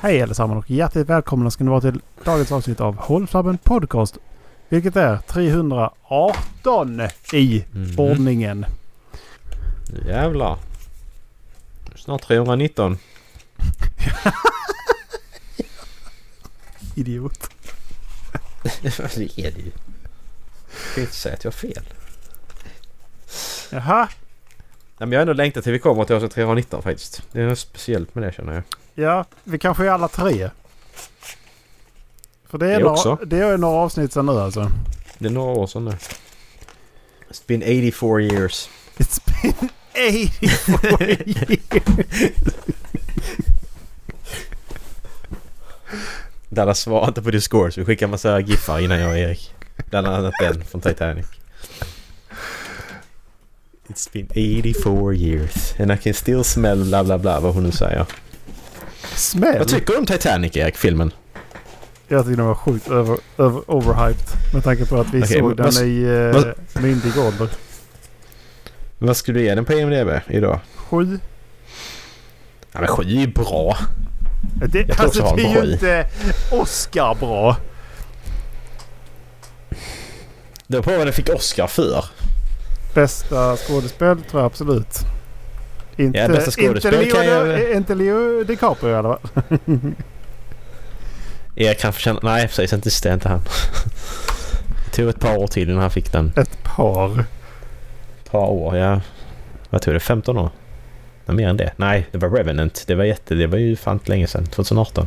Hej allesammans och hjärtligt välkomna ska ni vara till dagens avsnitt av Håll Flabben Podcast. Vilket är 318 i Mhm. ordningen. Jävlar. Snart 319. Idiot. det är det ju. Jag kan inte säga att jag har fel. Jaha. Nej, men jag har ändå längtat till vi kommer till avsnitt 319 faktiskt. Det är något speciellt med det känner jag. Ja, vi kanske är alla tre. För det är, Det några, också. det är några avsnitt sedan nu alltså. Det är några år sedan nu. It's been 84 years. It's been 84 years. Dallas svarar inte på Discord så vi skickar massa giffar innan jag och Erik. Bland annat den från Titanic. It's been 84 years and I can still smell bla bla bla vad hon nu säger. Smäll. Vad tycker du om Titanic Erik, filmen? Jag tycker den var sjukt över, över, overhyped. Med tanke på att vi Okej, såg den vad- i vad- myndig ålder. Vad skulle du ge den på IMDB idag? Sju. Ja men sju är ju bra. Det, Jag alltså också det är ju inte Oscar bra. Det var på vad den fick Oscar för. Bästa skådespel tror jag absolut. Inte, Ja, bästa skådespel inte, Leo, jag- inte Leo DiCaprio i alla fall. Erik kan förtjäna... Nej precis inte det är inte han. Det tog ett par år till innan han fick den. Ett par. Ett par år ja. Vad tog det? 15 år? Nej mer än det. Nej det var Revenant. Det var jätte... Det var ju fan länge sedan. 2018.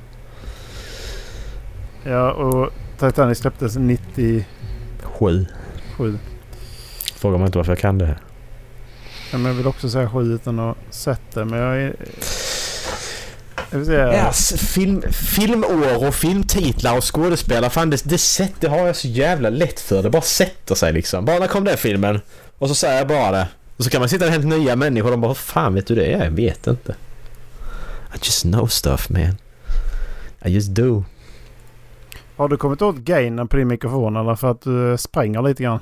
Ja och Titanic släpptes 97. Sju. Fråga mig inte varför jag kan det här. Ja, men jag vill också säga sju utan att sett det. Men jag är... Jag vill säga... Yes, film, filmår och filmtitlar och skådespelare. Fan det, det, sätt, det har jag så jävla lätt för. Det bara sätter sig liksom. Bara när kom den filmen? Och så säger jag bara det. Och så kan man sitta med helt nya människor och de bara fan vet du det? Jag vet inte. I just know stuff man. I just do. Har du kommit åt gainen på din mikrofon eller för att du spränger lite grann?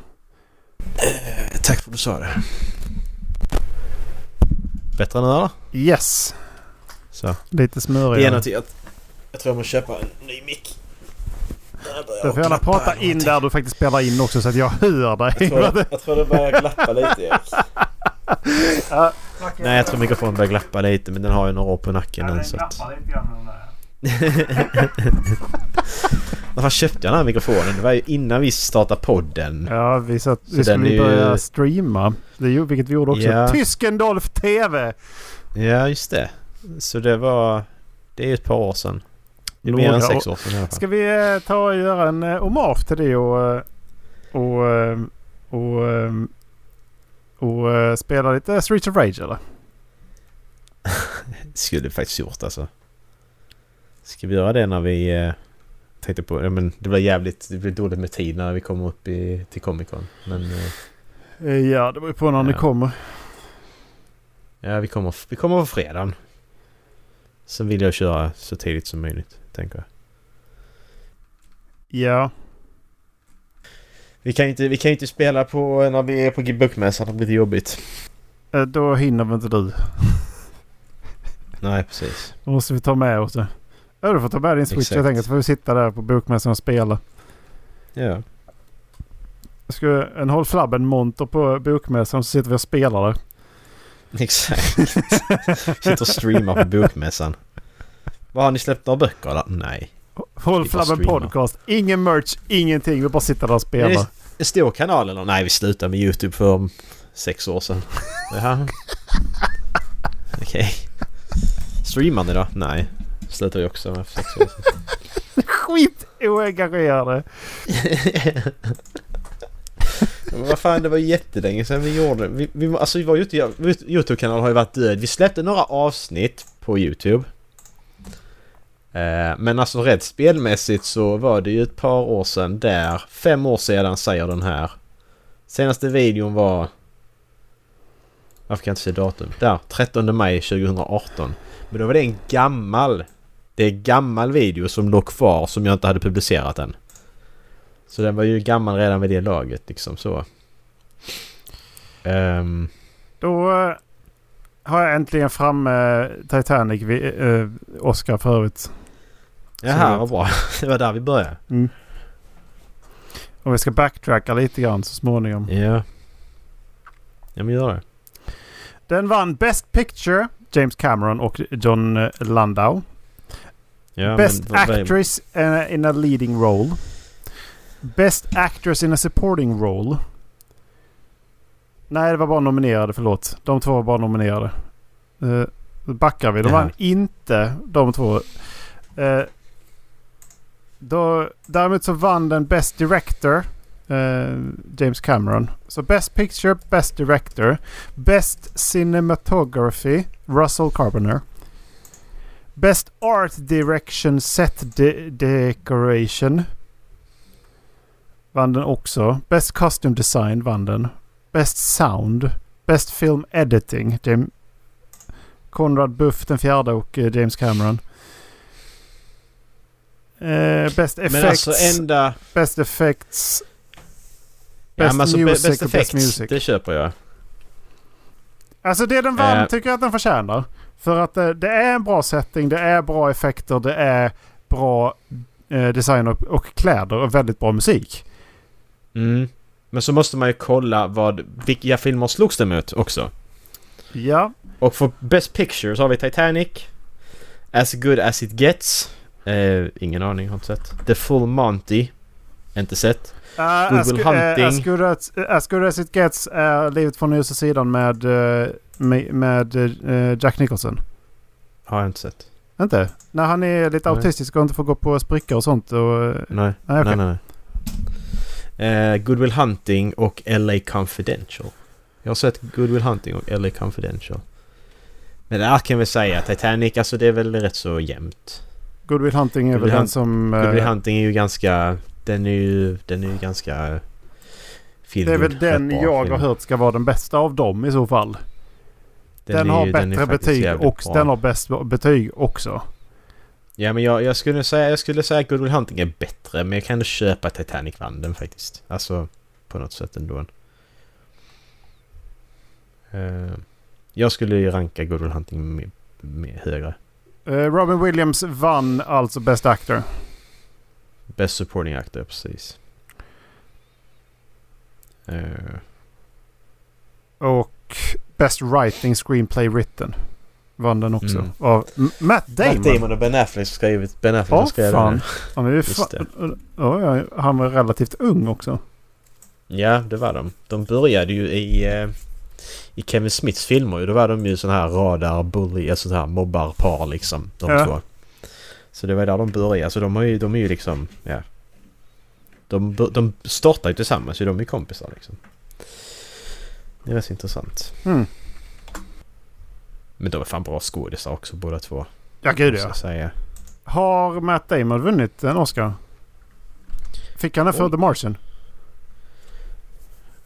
Eh, Tack för att du sa det. Bättre nu eller? Yes! Så. Lite Det är smörigare. någonting att... Jag tror jag måste köpa en ny mick. Du får gärna prata in där du faktiskt spelar in också så att jag hör dig. Jag tror, jag tror det börjar glappa lite Erik. Ja, Nej jag tror mikrofonen börjar glappa lite men den har ju några år på nacken nu så att... Varför köpte jag den här mikrofonen? Det var ju innan vi startade podden. Ja, vi, satt, Så vi skulle ju- börja streama. Det vilket vi gjorde också. Ja. Tyskendolf TV! Ja just det. Så det var... Det är ju ett par år sedan. Det är mer än sex år. sedan i alla fall. Ska vi eh, ta och göra en eh, hommage till det och, eh, och, eh, och, eh, och, eh, spela lite Streets of Rage eller? Skulle faktiskt gjort alltså. Ska vi göra det när vi... Eh, tänkte på... Ja, men det blir jävligt... Det blir dåligt med tid när vi kommer upp i, till Comic Con. Men... Eh, Eh, Ja, det beror på när ni Ja. kommer. ja vi kommer, vi kommer på fredagen. Sen vill jag köra så tidigt som möjligt. Tänker jag. Ja, Vi kan ju inte, vi kan inte spela på när vi är på bokmässan. Det blir lite jobbigt. eh, då hinner väl inte du. Nej precis. Då måste vi ta med oss det. Ja, du får ta med din switch Exakt. helt enkelt. Så får vi sitta där på bokmässan och spela. Ja. Jag ska en håll flabben monter på bokmässan så sitter vi och spelar där. Exakt. Sitter och streamar på bokmässan. Vad har ni släppt några böcker eller? Nej. Håll flabben podcast. Ingen merch, ingenting. Vi bara sitter där och spelar. En stor kanal eller? Nej vi slutade med YouTube för sex år sedan. Okej. Streamar ni då? Nej. Slutade vi också med för sex år sedan. Skit oengagerade. Men vad fan det var ju jättelänge sedan vi gjorde vi, vi, Alltså ju vår Youtube-kanal har ju varit död. Vi släppte några avsnitt på Youtube. Eh, men alltså rätt spelmässigt så var det ju ett par år sedan där. Fem år sedan säger den här. Senaste videon var... Varför kan jag inte se datum? Där, 13 maj 2018. Men då var det en gammal... Det är gammal video som låg kvar som jag inte hade publicerat än. Så den var ju gammal redan vid det laget liksom så. Ehm, Då eh, har jag äntligen framme Titanic. Vi, eh, Oscar förut. Jaha, vad bra. Det var där vi började. Mm. Och vi ska backtracka lite grann så småningom. Ja. Ja men gör det. Den vann Best Picture, James Cameron och John eh, Landau. Ja, Best men, Actress eh, in a leading role. Best Actress in a supporting role. Nej, det var bara nominerade. Förlåt. De två var bara nominerade. Uh, backar vi. De vann inte de två. Eh, då, däremot så vann den Best Director. eh, James Cameron. Så Best Picture, Best Director. Best Cinematography. Russell Carpenter. Best Art Direction Set de- Decoration. Vann den också. Best Costume Design vann den. Best Sound. Best Film Editing. James Conrad Buff den fjärde och eh, James Cameron. Eh, best Effects. alltså enda... Best Effects. Ja, Best men alltså, Music best och Best effects, Music. det köper jag. Alltså det den vann Eh. tycker jag att den förtjänar. För att eh, det är en bra setting, det är bra effekter, det är bra eh, design och, och kläder och väldigt bra musik. Mm. Men så måste man ju kolla vad, vilka filmer slogs det mot också. Ja, Och för Best Picture så har vi Titanic. As Good As It Gets. Eh, ingen aning, har inte sett. The Full Monty. Inte sett. Uh, good, uh, Hunting. as, good as, as good as it gets är Livet från ljusa sidan med, eh, med, med eh, Jack Nicholson. Har jag inte sett. Inte? När han är lite Nej. autistisk och inte får gå på sprickor och sånt. Och, eh, Nej. Nej, okej. nej, nej. nej. Eh, Good Will Hunting och LA Confidential. Jag har sett Good Will Hunting och LA Confidential. Men där kan vi säga Titanic, alltså det är väl rätt så jämnt. Good Will Hunting är Good väl den som... Good Will eh, Hunting är ju ganska... Den är ju, den är ju ganska... det är väl den jag film. har hört ska vara den bästa av dem i så fall. Den, har ju- den är bättre faktiskt betyg och bra. den har bäst betyg också. Ja men jag, jag skulle säga jag skulle säga Good Will Hunting är bättre men jag kan ändå köpa Titanic vann den faktiskt. Alltså på något sätt ändå. Uh, jag skulle ju ranka Good Will Hunting med, med högre. Eh, Robin Williams vann alltså Best Actor. Best Supporting Actor precis. Eh, Och Best Writing Screenplay Written. Vann den också. Mm. Av Matt Damon. Matt Damon och Ben Affleck skrivit. Ben Affleck har skrivit fan. den. Han, är ju Just fa- ja, han var relativt ung också. Ja, det var de. De började ju i, eh, i Kevin Smiths filmer ju. Då var de ju sån här radar, bully, alltså sån här mobbarpar liksom. De Ja. två. Så det var där de började. Så de, har ju, de är ju liksom, ja. De, de startar ju tillsammans så de är kompisar liksom. Det är rätt så intressant. Mm. Men de är fan bra skådisar också båda två. Ja, gud ja. jag säga. Har Matt Damon vunnit en Oscar? Fick han det för Oj. The Martian?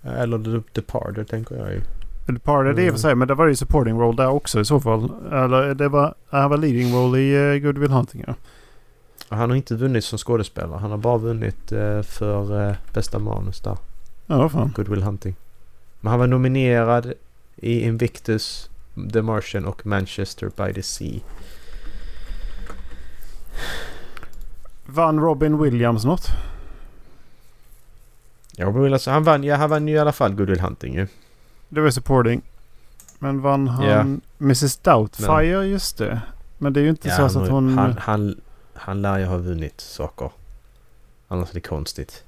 Eller The Departed tänker jag ju. Parted i och för Mm. sig, men det var ju supporting role där också i så fall. Eller det var, han var leading role i uh, Good Will Hunting. Ja. Han har inte vunnit som skådespelare. Han har bara vunnit eh, för eh, bästa manus där. Ja, fan. Good Will Hunting. Men han var nominerad i Invictus, The Martian och Manchester by the Sea. Vann Robin Williams något? Ja, Robin Williams, han vann, ja, han vann ju i alla fall Good Will Hunting ju. Det var supporting. Men vann han Ja. Mrs Doubtfire? Just det. Men det är ju inte Ja, så, så han, att hon... han, han, han lär ju ha vunnit saker. Annars är det konstigt.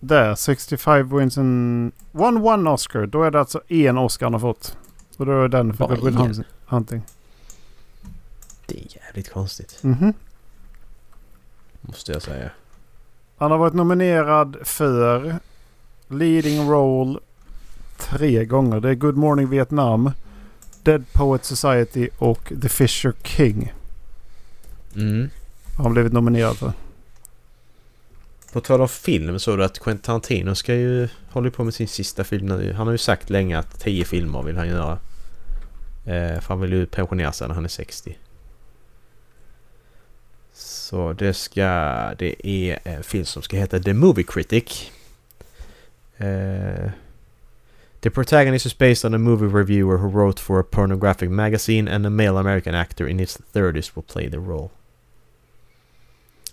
Där, 65 wins and... One one Oscar. Då är det alltså en Oscar han har fått. Och då är den för Bara Good Will en? Hunt- Hunting. Det är jävligt konstigt. Mhm. Måste jag säga. Han har varit nominerad för Leading Role tre gånger. Det är Good Morning Vietnam, Dead Poet Society och The Fisher King. Mm. Har han blivit nominerad för. På tal om film så du att Quentin Tarantino ska ju hålla på med sin sista film nu. Han har ju sagt länge att tio filmer vill han göra. Eh, för han vill ju pensionera sig när han är 60. Så det ska... Det är en film som ska heta The Movie Critic. Eh, the protagonist is based on a movie reviewer who wrote for a pornographic magazine and a male American actor in his 30s will play the role.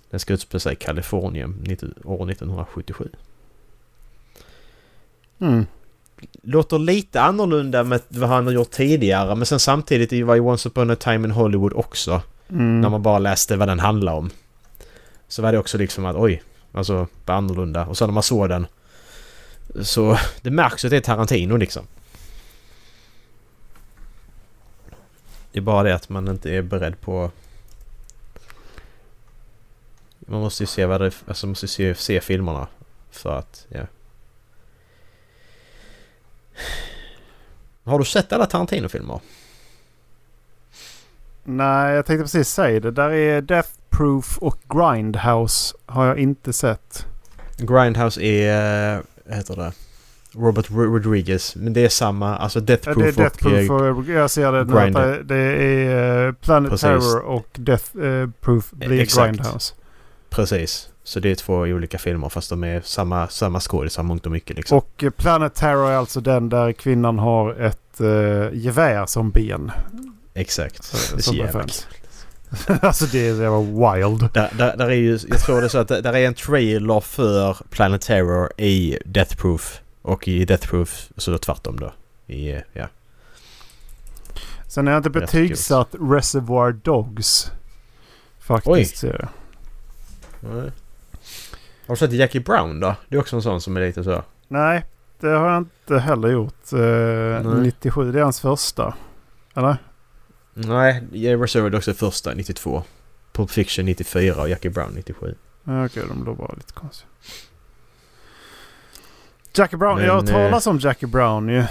Den ska utspela sig i Kalifornien 19, år 1977. Mm. Låter lite annorlunda med vad han har gjort tidigare men sen samtidigt var ju Once upon a time in Hollywood också. Mm. När man bara läste vad den handlar om. Så var det också liksom att oj, alltså vad annorlunda. Och så när man såg den så det märks att det är Tarantino liksom. Det är bara det att man inte är beredd på... Man måste ju se vad det... Alltså man måste se, se filmerna för att... Ja. Har du sett alla Tarantino-filmer? Nej, jag tänkte precis säga det. Där är Death Proof och Grindhouse har jag inte sett. Grindhouse är... Heter det? Robert Rodriguez. Men det är samma. Alltså Death Ja, Proof, det är Death och... Proof eh, och jag ser det nu. Att Det är eh, Planet Precis. Terror och Death eh, Proof blir Exakt. Grindhouse. Precis. Så det är två olika filmer fast de är samma, samma skådisar mångt och mycket liksom. Och Planet Terror är alltså den där kvinnan har ett uh, gevär som ben. Exakt. Så- Det är så referens. alltså det är, var wild. Där, där, där är ju, jag tror det är så att det- där är en trailer för Planet Terror i Death Proof. Och i Death Proof så då tvärtom då. I, ja. Sen har jag inte betygsatt Reservoir Dogs. Faktiskt. Oj. Nej. Har du sett Jackie Brown då? Det är också en sån som är lite så. Nej, det har jag inte heller gjort. Eh, Nej. 97, det är hans första. Eller? Nej, jag Reserved också första 92. Pulp Fiction 94 och Jackie Brown 97. Ja, Okej, de låg bara lite konstiga. Jackie Brown. Men, jag har hört eh, talas om Jackie Brown ju.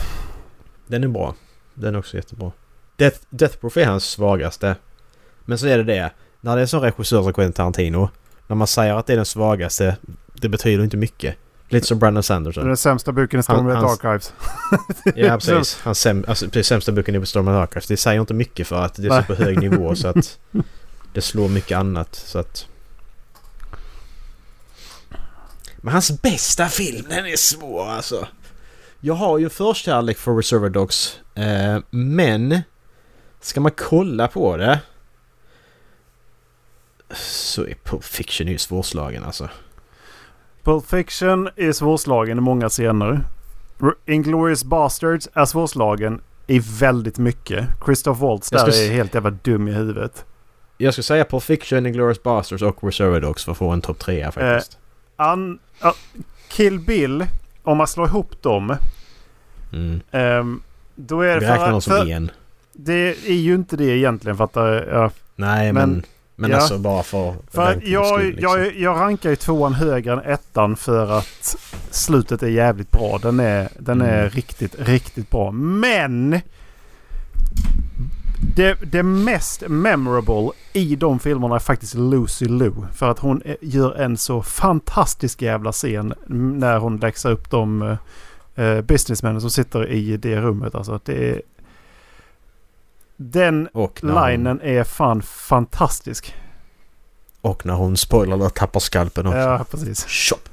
Den är bra. Den är också jättebra. Death, Death Proof är hans svagaste. Men så är det det. När det är en sån regissör som Quentin Tarantino. När man säger att det är den svagaste. Det betyder inte mycket. Lite som Brandon Sanderson. den sämsta boken i Stormlight Archives. Ja precis. Hans säm, alltså, precis, sämsta boken i Storm of Archives. Det säger inte mycket för att det är så på hög nivå så att det slår mycket annat. Så att... Men hans bästa film, den är svår alltså. Jag har ju förkärlek för Reservoir Dogs. Eh, men ska man kolla på det så är Pulp Fiction ju svårslagen alltså. Pulp Fiction är svårslagen i många scener. Inglourious Bastards är svårslagen i väldigt mycket. Christoph Waltz Jag där är helt jävla dum i huvudet. Jag skulle säga Pulp Fiction, Inglourious Basterds och Reservoir Dogs för att få en topp trea faktiskt. An, ja, Kill Bill, om man slår ihop dem. Mm. ehm, då är Vi det räknar för, dem som en. Det är ju inte det egentligen för att eh, ja, Nej Men- men... Men, ja. alltså bara för... För jag, skull, liksom. jag, jag rankar ju tvåan högre än ettan för att slutet är jävligt bra. Den är, den är Mm. riktigt, riktigt bra. Men! Det, det mest memorable i de filmerna är faktiskt Lucy Liu. För att hon är- gör en så fantastisk jävla scen när hon läxar upp de uh, businessmännen som sitter i det rummet. Alltså, det är, den och, när hon, linen är fan fantastisk. och när hon spoilar och tappar skalpen också. Ja, precis. Chop!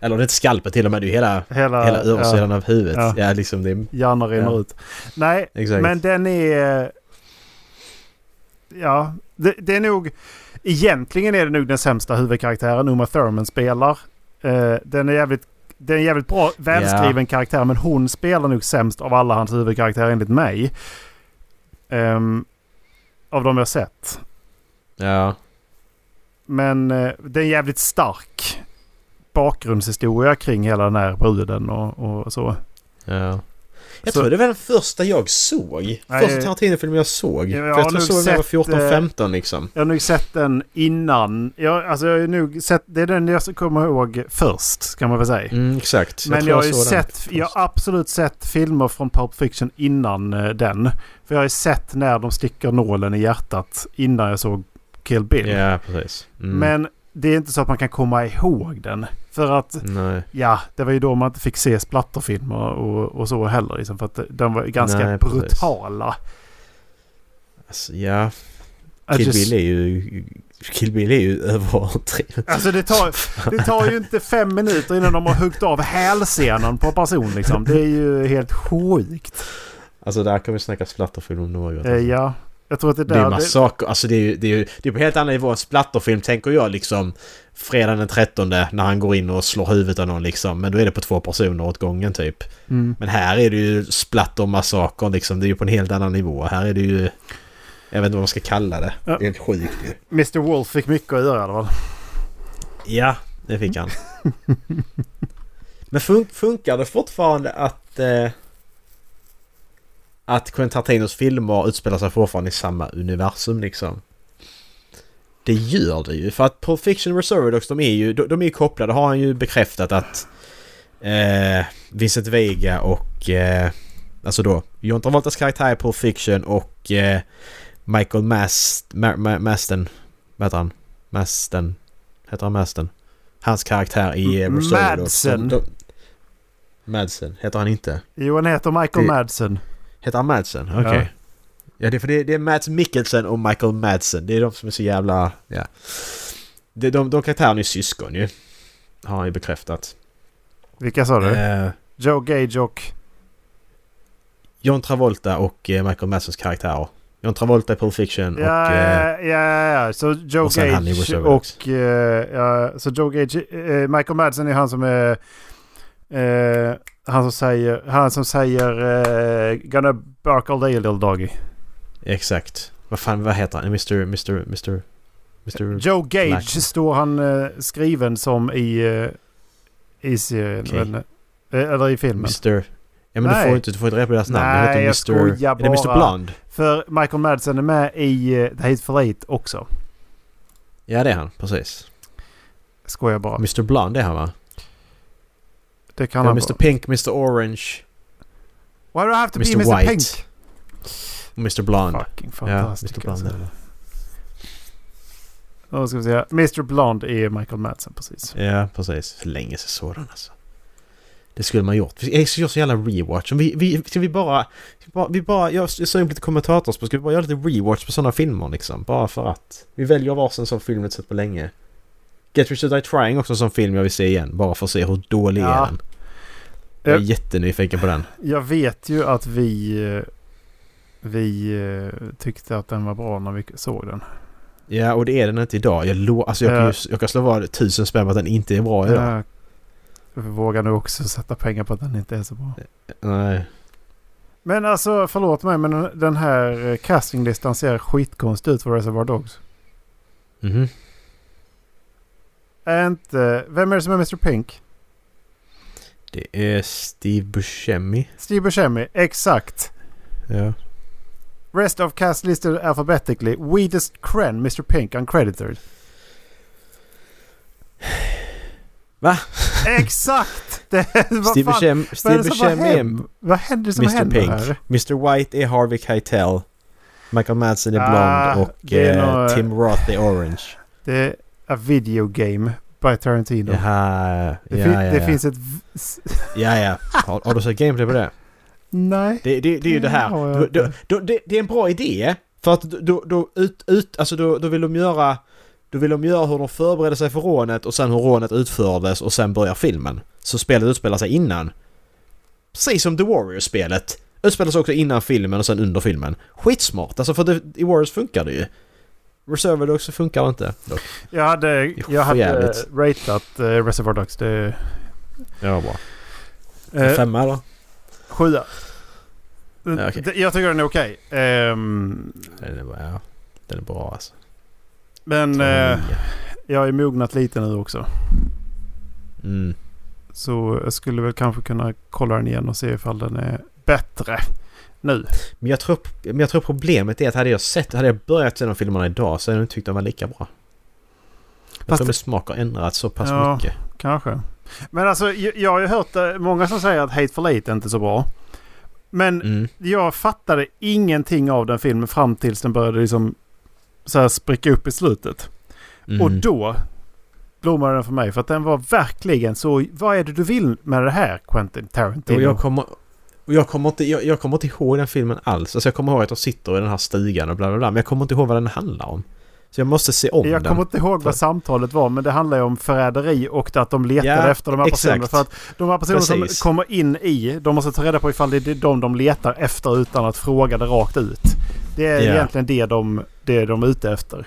Eller det är inte skalpen till och med, det är ju hela, Hela, hela översidan av huvudet. Ja. Ja. liksom det är... Hjärnan rinner Ja. ut. Nej, Exakt. men den är... Ja, det, det är nog... Egentligen är det nog den sämsta huvudkaraktären Uma Thurman spelar. Eh, den är jävligt... Det är en jävligt bra, välskriven karaktär men hon spelar nog sämst av alla hans huvudkaraktärer enligt mig. Ehm, av de jag sett. Ja. Men eh, det är en jävligt stark bakgrundshistoria kring hela den här bruden och, och så. ja. Jag Så- tror det var den första jag såg. Nej, första Tarantino-filmen jag såg. jag För jag tror jag såg den när jag var sett, 14-15 liksom. Jag har nog sett den innan. Jag, alltså jag har nog sett, det är den jag kommer ihåg först kan man väl säga. Mm, exakt. Men tror jag har ju sett, jag har absolut sett filmer från Pulp Fiction innan eh, den. För jag har ju sett när de sticker nålen i hjärtat innan jag såg Kill Bill. Ja, precis. Mm. Men det är inte så att man kan komma ihåg den. För att, Nej. ja, det var ju då man inte fick se splatterfilmer och, och så heller. Liksom, för att de var ganska Nej, brutala. Alltså, ja. Kill just- Bill är ju... Kill Bill är ju överdrivet. Alltså det tar, det tar ju inte fem minuter innan de har huggit av hälsenan på person liksom. Det är ju helt sjukt. Alltså där kan vi snacka splatterfilm om något. Eh, ja. Jag tror att det är Det är där... massaker. Alltså det är ju det är, ju- det är på helt annan nivå. En splatterfilm tänker jag liksom fredagen den 13 när han går in och slår huvudet av någon liksom. Men då är det på två personer åt gången typ. mm. Men här är det ju splatter och massaker liksom. Det är ju på en helt annan nivå. Här är det ju... Jag vet inte vad man ska kalla det. Ja. Det är helt sjukt ju. Mr Wolf fick mycket att göra i alla fall. Ja, det fick han. Men fun funkar det fortfarande att... Eh, att Quentin Tarantinos filmer utspelar sig fortfarande i samma universum liksom? Det gör det ju. För att Pulp Fiction och Reservoir Dogs, de är ju, de, de är ju kopplade. har han ju bekräftat att eh, Vincent Vega och... Eh, alltså då John Travoltas karaktär i Pulp Fiction och eh, Michael Mast... Ma, Ma, Masten... Vad heter han? Masten... Heter han Masten? Hans karaktär i eh, Reservoir Dogs. Madsen. de- Madsen. Heter han inte? Jo, han heter Michael Det- Madsen. Heter han Madsen? Okej. Ja. Ja, det är för det, det är Mads Mikkelsen och Michael Madsen. Det är de som är så jävla... Ja. Det, de, de karaktärerna är syskon ju. Har han ju bekräftat. Vilka sa du? Eh, Joe Gage och... John Travolta och eh, Michael Madsens karaktärer. John Travolta i Pulp Fiction och... Ja, Eh, ja, ja, ja. Så Joe och Gage Dogs. och... eh, ja, så Joe Gage... eh, Michael Madsen är han som är... eh, han som säger... Han som säger... Uh, gonna bark all day little doggy. exakt. Vad fan, vad heter han? Mr... Mr... Mr... Mr... Joe Gage Black. står han eh, skriven som i... eh, I serien. Okej. men, eh, eller i filmen. Mr... Ja men du Nej. får inte, du får inte reda på deras namn. Nej, heter jag Mr... skojar Är det Mr bara. Blonde? För Michael Madsen är med i uh, The Hateful Eight också. Ja det är han, precis. Skojar bara. Mr Blonde är han va? Det kan Ja, han Mr. Pink, Mr Orange Why do I have to Mr. be Mr. White. Pink? Mr Blonde. Fucking Ja, fantastiskt. Mr Blonde det. Då ska vi se. Mr. Blonde är Michael Madsen precis. Ja, precis. För länge sedan sådan alltså. Det skulle man gjort. Ska göra så jävla rewatch. Vi, vi, ska vi bara... Vi bara, vi bara jag upp lite kommentatorspel. Ska vi bara göra lite rewatch på sådana filmer liksom? Bara för att. Vi väljer varsin sån film vi inte sett på länge. Get Rich or Die Trying också en sån film jag vill se igen. Bara för att se hur dålig Ja. är den. Jag är Eh. jättenyfiken på den. Jag vet ju att vi... eh, Vi eh, tyckte att den var bra när vi såg den. Ja, och det är den inte idag. Jag, lo, alltså jag, kan, ju, jag kan slå vad tusen spänn på att den inte är bra idag. Jag vågar nog också sätta pengar på att den inte är så bra. Nej. Men alltså förlåt mig men den- här castinglistan ser skitkonstig ut för Reservoir Dogs. Mhm. Är inte... Vem är det som är Mr. Pink? Det är Steve Buscemi. Steve Buscemi. Exakt. Ja. Rest of cast listed alphabetically. Weedest Kren, Mr. Pink, uncredited. Va? Exakt! Det, vad Steve Buscemi, är det? Vad händer som Mr. händer Pink. här? Mr. White är Harvey Keitel. Michael Madsen är Ah, blond och det är eh, nog- Tim Roth är orange. Det är a video game by Tarantino. Jaha, Det, ja, fin- ja, det ja. finns ett... Ja, ja. Har, har du sett gameplay på det? Nej. Det, det, det är ju det här. Du, du, du, det, det är en bra idé. För att då, då, ut, ut, alltså då, då vill de göra... Då vill de göra hur de förbereder sig för rånet och sen hur rånet utfördes och sen börjar filmen. Så spelet utspelar sig innan. Precis som The Warriors-spelet. Utspelar sig också innan filmen och sen under filmen. Skitsmart! Alltså för det, i Warriors funkar det ju. Reserver Dogs så funkar det inte. dock. Jag hade, jag hade jävligt. ratat uh, Reservoir Dogs. Det Ja, bra. är... Femma eller? Sjua. Ja. Det- Jag tycker den är okej. Ehm, Den är, bra, ja, den är bra alltså. men eh, nia. jag är mognat lite nu också. Mm. Så jag skulle väl kanske kunna kolla den igen och se ifall den är bättre nu. Men jag, tror, men jag tror problemet är att hade jag sett, hade jag börjat se de filmerna idag så hade jag inte tyckt de var lika bra. Jag Fast tror min smak har ändrats så pass Ja. mycket. Kanske. Men alltså jag, jag har ju hört eh, många som säger att Hateful Eight är inte så bra. Men Mm. jag fattade ingenting av den filmen fram tills den började liksom så här spricka upp i slutet. Mm. Och då blommade den för mig. För att den var verkligen så... Vad är det du vill med det här Quentin Tarantino? Och jag kommer... Och jag kommer, inte, jag, jag kommer inte ihåg den filmen alls. Alltså jag kommer ihåg att de sitter i den här stugan och bla bla bla. Men jag kommer inte ihåg vad den handlar om. Så jag måste se om Jag den. kommer inte ihåg vad samtalet var men det handlar ju om förräderi och att de letade Ja, efter de här personerna. exakt. För att de här personerna Precis. som kommer in i, de måste ta reda på ifall det är de de letar efter utan att fråga det rakt ut. Det är Ja. egentligen det de, det de är ute efter.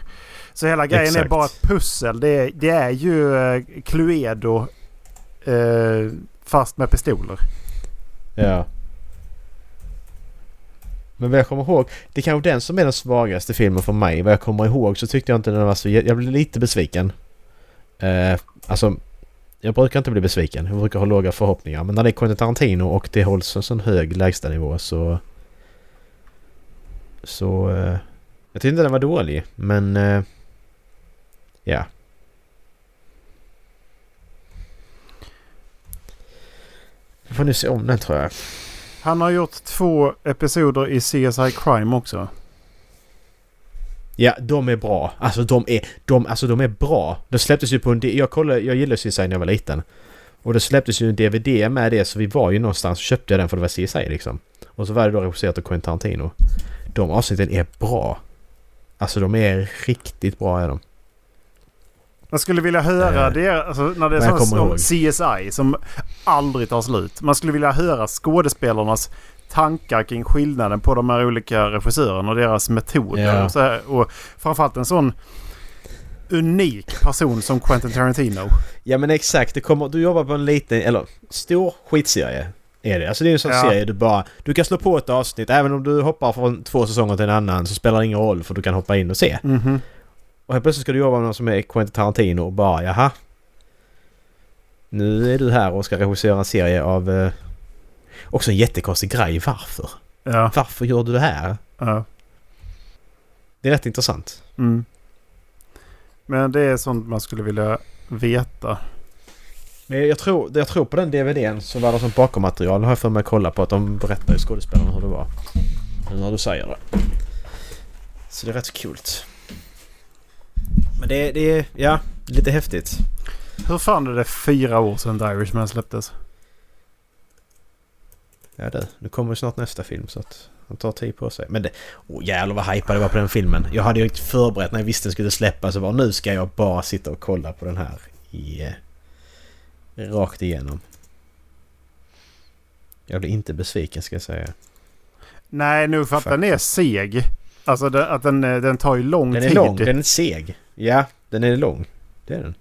Så hela grejen är Exakt. bara ett pussel. Det är, det är ju eh, Cluedo eh, fast med pistoler. Ja. Men vad jag kommer ihåg, det är kanske den som är den svagaste filmen för mig. Vad jag kommer ihåg så tyckte jag inte den var så... Jag blev lite besviken. Eh, alltså, jag brukar inte bli besviken. Jag brukar ha låga förhoppningar. Men när det är Quentin Tarantino och det hålls en sån hög lägstanivå så... Så... Eh, jag tyckte inte den var dålig, men... Eh, ja. Jag får nu se om den tror jag. Han har gjort två episoder i CSI Crime också. Ja, de är bra. Alltså de är, de, alltså, de är bra. De släpptes ju på en... Jag, kollade, jag gillade CSI när jag var liten. Och det släpptes ju en DVD med det så vi var ju någonstans och köpte jag den för det var CSI liksom. Och så var det då regisserat av Quentin Tarantino. De avsnitten är bra. Alltså de är riktigt bra är de. Man skulle vilja höra Eh, det alltså, när det är men jag sån kommer som ihåg. CSI som aldrig tar slut. Man skulle vilja höra skådespelarnas tankar kring skillnaden på de här olika regissörerna och deras metoder. Ja. Och, så här, och framförallt en sån unik person som Quentin Tarantino. Ja men exakt, det kommer, du jobbar på en liten, eller stor skitserie. Är det. Alltså det är en sån Ja. serie du bara... Du kan slå på ett avsnitt, även om du hoppar från två säsonger till en annan så spelar det ingen roll för du kan hoppa in och se. Mhm. Och helt plötsligt ska du jobba med någon som är Quentin Tarantino och bara jaha. Nu är du här och ska regissera en serie av... Eh, också en jättekonstig grej. Varför? Ja. Varför gör du det här? ja. Det är rätt intressant. Mm. Men det är sånt man skulle vilja veta. Men jag tror, jag tror på den DVDn så var det som bakommaterial har jag för mig att kolla på att de berättar ju skådespelarna hur det var. Nu när du säger det. Så det är rätt kul. Men det, det är, ja, lite häftigt. Hur fan är det fyra år sedan The Irishman släpptes? Ja det, nu kommer snart nästa film så att han tar tid på sig. Men det, oh, jävlar vad hypad jag var på den filmen. Jag hade ju inte förberett när jag visste den skulle släppas. Så var nu ska jag bara sitta och kolla på den här i... Eh, rakt igenom. Jag blir inte besviken ska jag säga. Nej, nu för att den är seg. Alltså det, att den, eh, den tar ju lång Den tid. är lång, den är seg. Ja, den är lång. Det är den.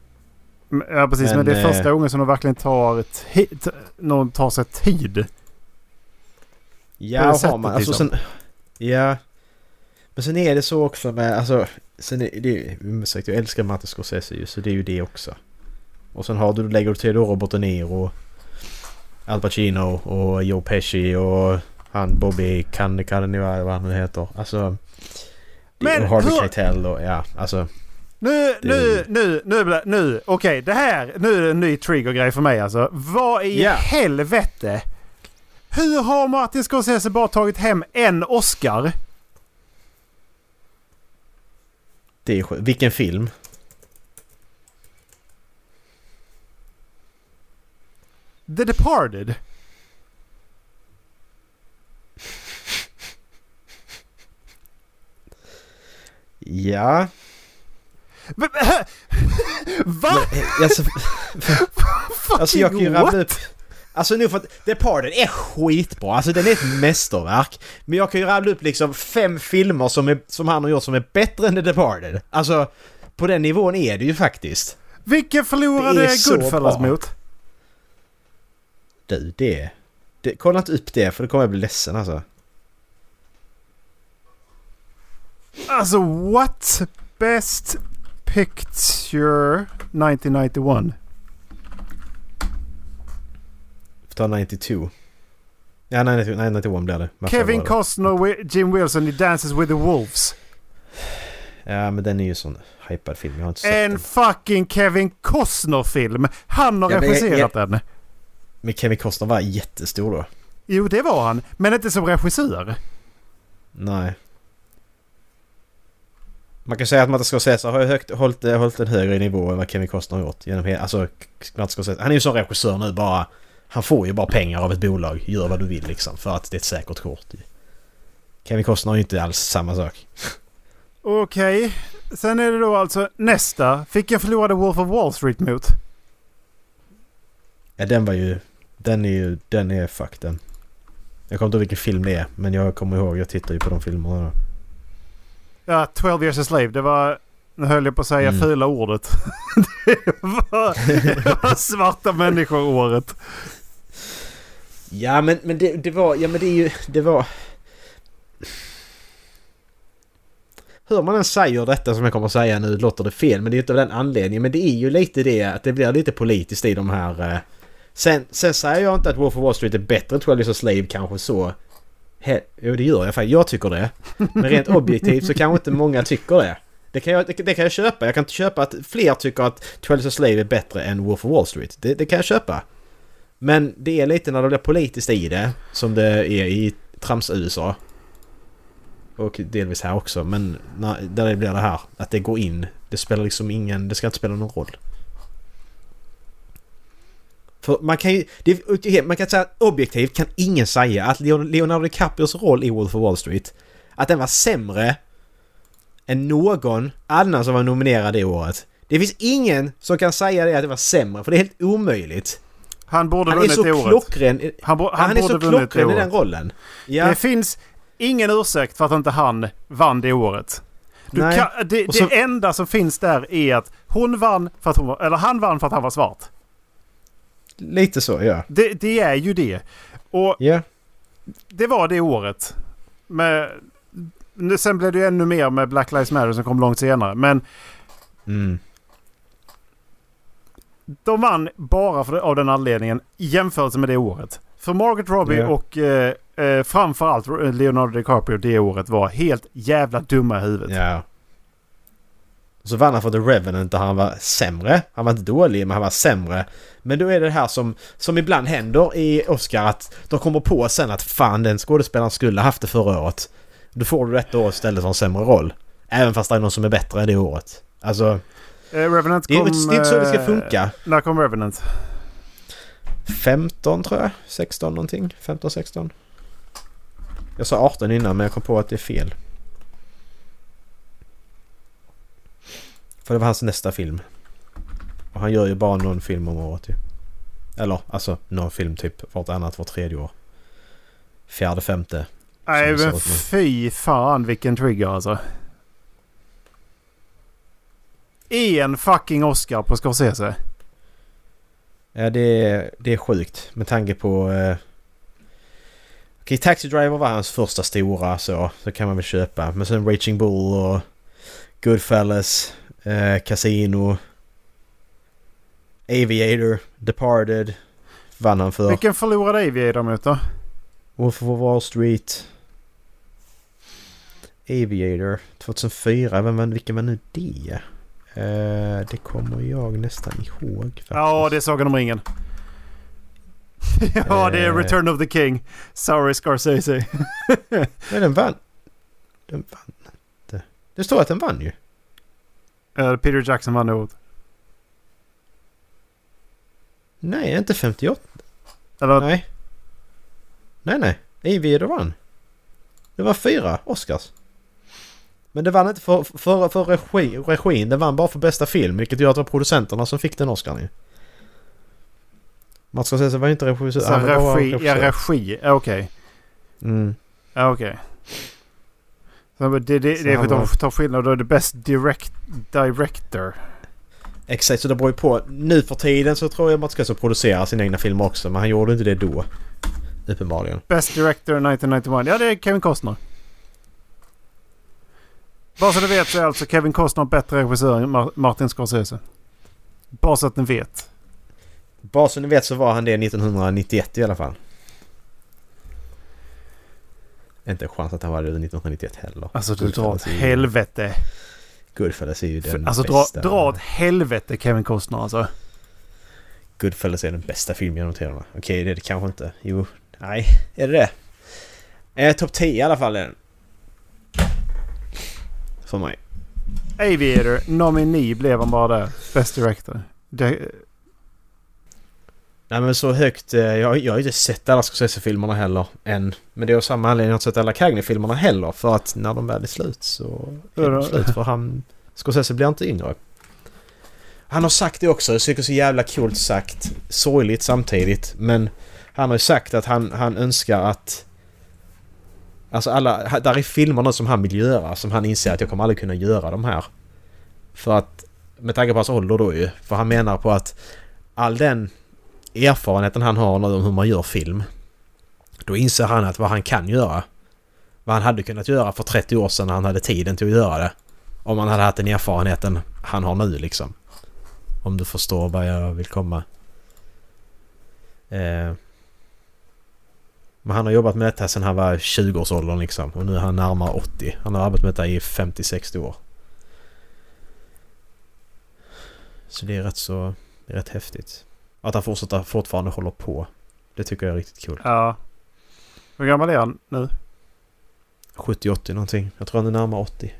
Ja precis, men, Men, det är första eh, gången som de verkligen tar, någon tar sig tid. Ja, har sättet, man. Alltså liksom. sen... Ja. Men sen är det så också med... Alltså... Sen är det... Sagt, jag älskar Martin Scorsese ju, så det är ju det också. Och sen har du, lägger du till då Robert De Niro, Al Pacino och Joe Pesci och han Bobby Can Cannavale vad han nu heter. Alltså... Men och Harvey hur- Keitel och ja, alltså... Nu, Det- nu, nu, nu, nu. Okej, det här, nu är det en ny trigger-grej för mig alltså. Vad i Ja. helvete? Hur har Martin Scorsese bara tagit hem en Oscar? Det är sjukt. Vilken film? The Departed. Ja... Va? Va? Alltså, alltså jag kan ju rabbla upp... Alltså nu för att Departed är skitbra. Alltså den är ett mästerverk. Men jag kan ju rabbla upp liksom fem filmer som, är, som han har gjort som är bättre än The Departed. Alltså på den nivån är det ju faktiskt. Vilken förlorade Goodfellas mot? Du, det... det kolla inte upp det för då kommer jag bli ledsen alltså. Alltså what? Best Picture 1991. Ta 92. Ja, nej, nej, nej 91 blir det. Varför Kevin det? Costner och Jim Wilson i Dances with the Wolves. Ja, men den är ju sån hypad film. Jag har inte sett En den. fucking Kevin Costner-film. Han har Ja, regisserat den. Men Kevin Costner var jättestor då. Jo, det var han. Men inte som regissör. Nej. Man kan säga att Martin Scorsese har högt, hållit, hållit en högre nivå än vad Kevin Costner har gjort. Genom hela, alltså, Martin Scorsese, han är ju som regissör nu bara. Han får ju bara pengar av ett bolag. Gör vad du vill liksom. För att det är ett säkert kort. Kevin Costner har ju inte alls samma sak. Okej. Sen är det då alltså nästa. Vilken förlorade Wolf of Wall Street mot? Ja den var ju... Den är ju... Den är fuck den. Jag kommer inte ihåg vilken film det är men jag kommer ihåg. Jag tittar ju på de filmerna. Ja, 12 years a slave. Det var... Nu höll jag på att säga Mm. fula ordet. det, var, det var svarta människor-året. Ja men, men det, det var... Ja men det är ju... Det var... Hur man än säger detta som jag kommer att säga nu låter det fel men det är inte av den anledningen. Men det är ju lite det att det blir lite politiskt i de här... Eh, sen, sen säger jag inte att Wolf of Wall Street är bättre än 12 Years a Slave kanske så. He, jo det gör jag faktiskt. Jag tycker det. Men rent objektivt så kanske inte många tycker det. Det kan, jag, det, det kan jag köpa. Jag kan inte köpa att fler tycker att 12 Slave är bättre än Wolf of Wall Street. Det, det kan jag köpa. Men det är lite när det blir politiskt i det som det är i trams-USA. Och delvis här också. Men när, där det blir det här att det går in. Det spelar liksom ingen... Det ska inte spela någon roll. För man kan ju... Det, man kan säga objektivt kan ingen säga att Leon- Leonardo DiCaprios roll i Wolf of Wall Street att den var sämre än någon annan som var nominerad det året. Det finns ingen som kan säga det att det var sämre för det är helt omöjligt. Han borde Han vunnit det året. klockren. Han, han, Han, är så klockren i den rollen. Ja. Det finns ingen ursäkt för att inte han vann det året. Kan, det, så- det enda som finns där är att hon vann för att hon var, eller han vann för att han var svart. Lite så, ja. Det, det är ju det. Och Ja. det var det året. Med, sen blev det ju ännu mer med Black Lives Matter som kom långt senare. Men Mm. de vann bara för, av den anledningen i jämförelse med det året. För Margaret Robbie Ja. och eh, eh, framförallt Leonardo DiCaprio det året var helt jävla dumma i huvudet. Ja. Så vann han för The Revenant där han var sämre. Han var inte dålig men han var sämre. Men då är det det här som, som ibland händer i Oscar att de kommer på sen att fan den skådespelaren skulle ha haft det förra året. Då får du detta år istället för en sämre roll. Även fast det är någon som är bättre det året. Alltså, Eh, Revenant det är, kom... inte- det är inte så det ska eh, funka. När kom Revenant? 15 tror jag. 16 någonting. 15, 16. Jag sa 18 innan men jag kom på att det är fel. För det var hans nästa film. Och han gör ju bara någon film om året ju. Eller alltså någon film typ vartannat, var tredje år. Fjärde, femte. Nej men fy fan vilken trigger alltså. En fucking Oscar på Scorsese. Ja det är, det är sjukt med tanke på... Eh... Okej, Taxi Driver var hans första stora så. Så kan man väl köpa. Men sen Raging Bull och Goodfellas, eh, Casino, Aviator, Departed vann han för. Vilken förlorade Aviator mot då? Wolf of Wall Street. Aviator 2004. Vem, vann- vilken var nu det? Eh, det kommer jag nästan ihåg. Faktiskt. Ja, det är Sagan om ringen. ja, det är Eh. Return of the King. Sorry Scorsese. Nej, den vann. Den vann inte. Det står att den vann ju. Eh, Peter Jackson vann året. Nej, inte 58. Eller Nej. Nej, nej. Aviator vann. Det var fyra Oscars. Men det vann inte för, för, för regi, regin. Det vann bara för bästa film. Vilket gör att det var producenterna som fick den Oscarn ju. Mats Scorsese var ju inte regissör. så regi. Ja, regi. Okej. Mm. Ja, okej. Så Det, det, det, är för att de tar skillnad. Då är det Best direct, Director. Exakt, så det beror ju på. Nu för tiden så tror jag Mats Scorsese producerar sina egna filmer också. Men han gjorde inte det då. Uppenbarligen. Best Director 1991. Ja, det är Kevin Costner. Bara så du vet så är alltså Kevin Costner bättre regissör än Mar- Martin Scorsese. Bara så att ni vet. Bara så ni vet så var han det 1991 i alla fall. Inte en chans att han var det 1991 heller. Alltså du drar åt helvete. Goodfellas är ju den Alltså dra, bästa. dra åt helvete Kevin Costner alltså. Goodfellas är den bästa filmen genom tiderna. Okej, det är det kanske inte. Jo, nej. Är det det? Eh, Topp 10 i alla fall är den. För mig. Aviator, nominee blev han bara där. Best Director. Det, Nej men så högt... eh, Jag, jag har inte sett alla Scorsese-filmerna heller än. Men det är av samma anledning jag har inte sett alla Cagney-filmerna heller. För att när de väl är slut så är de slut. För han... Scorsese blir inte yngre. Han har sagt det också. Jag tycker så jävla coolt sagt. Sorgligt samtidigt. Men han har ju sagt att han, han önskar att... Alltså alla... Där är filmer nu som han vill göra. Som han inser att jag kommer aldrig kunna göra de här. För att... Med tanke på hans ålder då ju. För han menar på att all den erfarenheten han har nu om hur man gör film. Då inser han att vad han kan göra. Vad han hade kunnat göra för 30 år sedan när han hade tiden till att göra det. Om han hade haft den erfarenheten han har nu liksom. Om du förstår vad jag vill komma. Eh. Men han har jobbat med detta sedan han var 20-årsåldern liksom. Och nu är han närmare 80. Han har arbetat med detta i 50-60 år. Så det är rätt så... Det är rätt häftigt. Att han fortsätter, fortfarande håller på. Det tycker jag är riktigt kul. Ja. Hur gammal är han nu? 70-80 någonting. Jag tror han är närmare 80.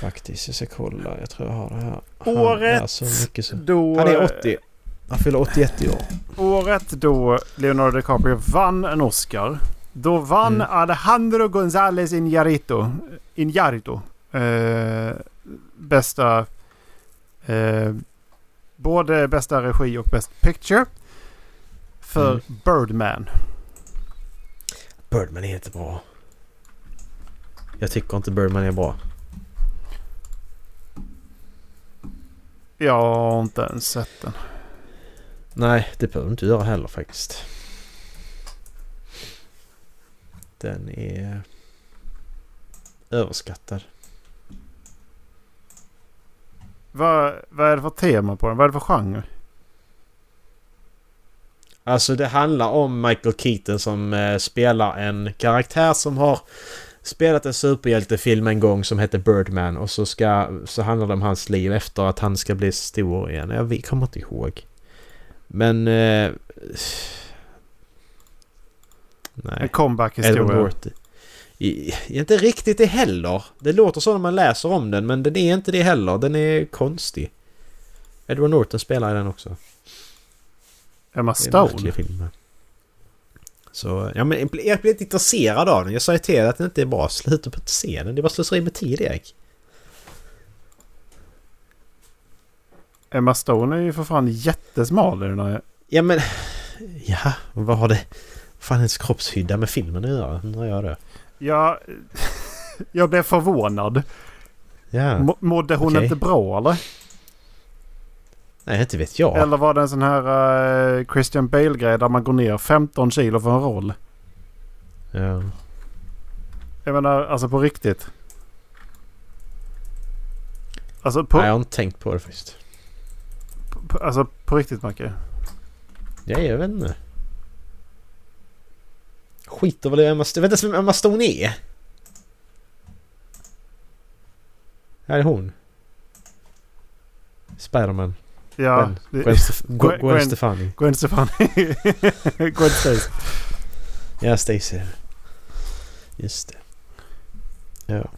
Faktiskt, jag ska kolla. Jag tror jag har det här. Han är Året så mycket så. Då, Han är 80. Han fyller 81 i år. Året då Leonardo DiCaprio vann en Oscar. Då vann Mm. Alejandro González Iñárritu. Iñárritu. Eh, bästa... Eh, både bästa regi och best picture. För Mm. Birdman. Birdman är inte bra. Jag tycker inte Birdman är bra. Jag har inte ens sett den. Nej, det behöver du inte göra heller faktiskt. Den är överskattad. Vad, vad är det för tema på den? Vad är det för genre? Alltså det handlar om Michael Keaton som eh, spelar en karaktär som har spelat en superhjältefilm en gång som heter Birdman och så, ska, så handlar det om hans liv efter att han ska bli stor igen. Jag kommer inte ihåg. Men... Eh, En nej. Edward comeback-historia. Inte riktigt det heller. Det låter så när man läser om den men den är inte det heller. Den är konstig. Edward Norton spelar i den också. Emma Stone. film. Så, ja men jag blir lite intresserad av den. Jag sa ju till dig att den inte är bra. Sluta på att se den. Det är bara slöseri med tid Erik. Emma Stone är ju för fan jättesmal i den här. Ja men... Ja, vad har det... Vad fan ens kroppshydda med filmen att göra? Undrar jag det. Jag, jag blev förvånad. Ja. Må- Mådde hon Okej. inte bra eller? Nej, inte vet jag. Eller var det en sån här eh, Christian Bale-grej där man går ner 15 kilo för en roll? Ja. Jag menar alltså på riktigt. Alltså på, Nej, jag har inte tänkt på det faktiskt. på, alltså på riktigt Macke. Ja, jag vet inte. Skiter väl i Emma Stone. Jag vet inte ens vem Emma Stone är. Här är hon. Spiderman. Ja, Gwen. det- Gwen, Stef- Gwen, Gwen- Stefani. Gwen Stefani. Gwen Stacy. Ja, Stacy. Just det. Ja.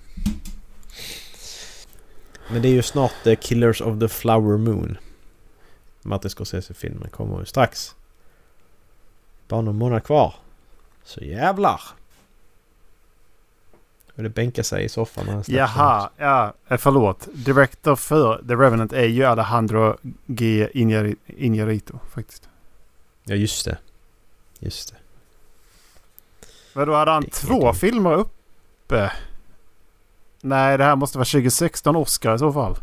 Men det är ju snart The Killers of the Flower Moon. Martin Scorsese-filmen kommer ju strax. Bara någon månad kvar. Så jävlar! Och det bänka sig i soffan när han snackar. Jaha, ja eh, förlåt. Director för The Revenant är ju Alejandro G. Iñárritu faktiskt. Ja, just det. Just det. Men då hade han Det två filmer uppe. Nej, det här måste vara 2016 Oscar i så fall.